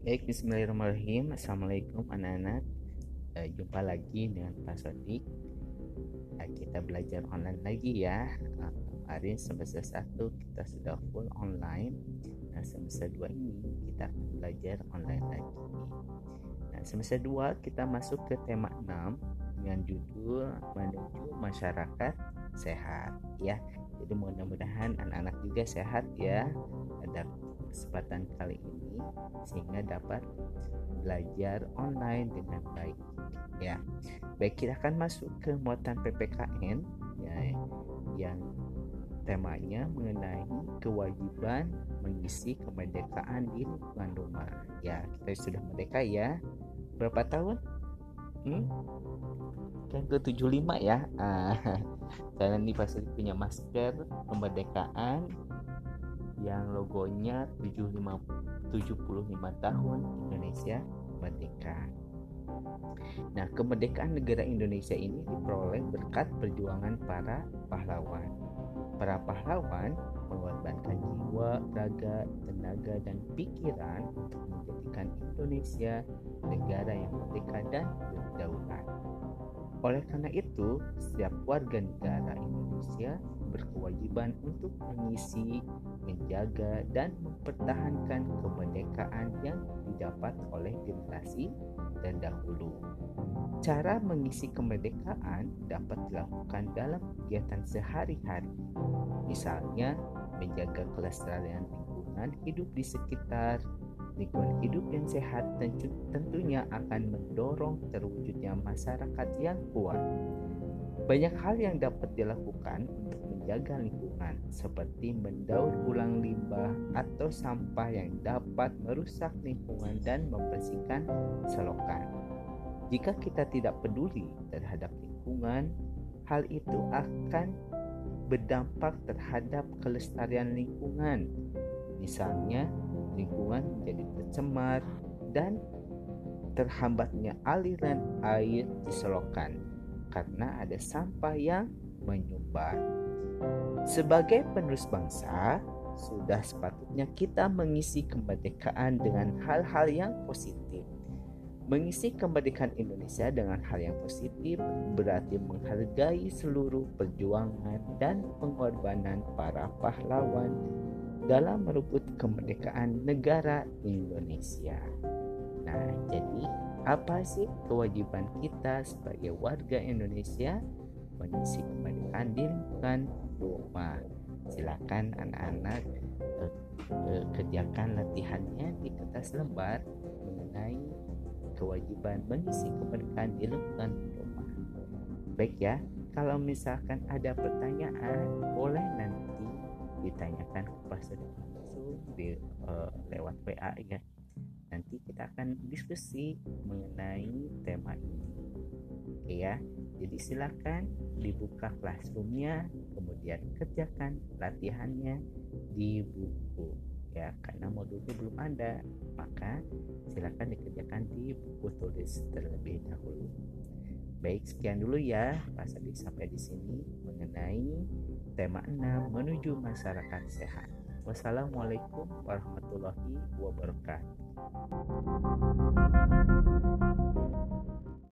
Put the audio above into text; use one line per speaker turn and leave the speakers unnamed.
Baik, Bismillahirrahmanirrahim. Assalamualaikum anak-anak. Uh, jumpa lagi dengan Pak Sodik. Uh, kita belajar online lagi ya. Uh, kemarin semester 1 kita sudah full online. Nah, semester 2 ini kita akan belajar online lagi. Nah, semester 2 kita masuk ke tema 6 dengan judul menuju masyarakat sehat ya. Jadi mudah-mudahan anak-anak juga sehat ya pada kesempatan kali ini sehingga dapat belajar online dengan baik. Ya baik kita akan masuk ke muatan PPKN ya yang temanya mengenai kewajiban mengisi kemerdekaan di lingkungan rumah. Ya kita sudah merdeka ya. Berapa tahun? Hmm? kan ke 75 ya. Ah, nih pasti punya masker kemerdekaan yang logonya 75 75 tahun Indonesia merdeka. Nah, kemerdekaan negara Indonesia ini diperoleh berkat perjuangan para pahlawan. Para pahlawan mengorbankan jiwa, raga, tenaga, dan pikiran untuk menjadikan Indonesia negara yang merdeka dan berdaulat. Oleh karena itu, setiap warga negara Indonesia berkewajiban untuk mengisi, menjaga, dan mempertahankan kemerdekaan yang didapat oleh generasi dan dahulu. Cara mengisi kemerdekaan dapat dilakukan dalam kegiatan sehari-hari, misalnya menjaga kelestarian lingkungan hidup di sekitar lingkungan hidup yang sehat tentunya akan mendorong terwujudnya masyarakat yang kuat. Banyak hal yang dapat dilakukan untuk menjaga lingkungan, seperti mendaur ulang limbah atau sampah yang dapat merusak lingkungan dan membersihkan selokan. Jika kita tidak peduli terhadap lingkungan, hal itu akan berdampak terhadap kelestarian lingkungan. Misalnya, lingkungan menjadi tercemar dan terhambatnya aliran air di selokan karena ada sampah yang menyumbat. Sebagai penerus bangsa, sudah sepatutnya kita mengisi kemerdekaan dengan hal-hal yang positif. Mengisi kemerdekaan Indonesia dengan hal yang positif berarti menghargai seluruh perjuangan dan pengorbanan para pahlawan dalam merebut kemerdekaan negara Indonesia. Nah, jadi apa sih kewajiban kita sebagai warga Indonesia mengisi kemerdekaan di lingkungan rumah? Silakan anak-anak eh, eh, kerjakan latihannya di kertas lembar mengenai kewajiban mengisi kemerdekaan di lingkungan rumah. Baik ya, kalau misalkan ada pertanyaan boleh nanti ditanyakan ke pastor langsung di uh, lewat WA ya. Nanti kita akan diskusi mengenai tema ini. Oke ya jadi silakan dibuka classroomnya kemudian kerjakan latihannya di buku ya. Karena modulnya belum ada maka silakan dikerjakan di buku tulis terlebih dahulu. Baik sekian dulu ya Sadi sampai di sini mengenai tema 6 menuju masyarakat sehat. Wassalamualaikum warahmatullahi wabarakatuh.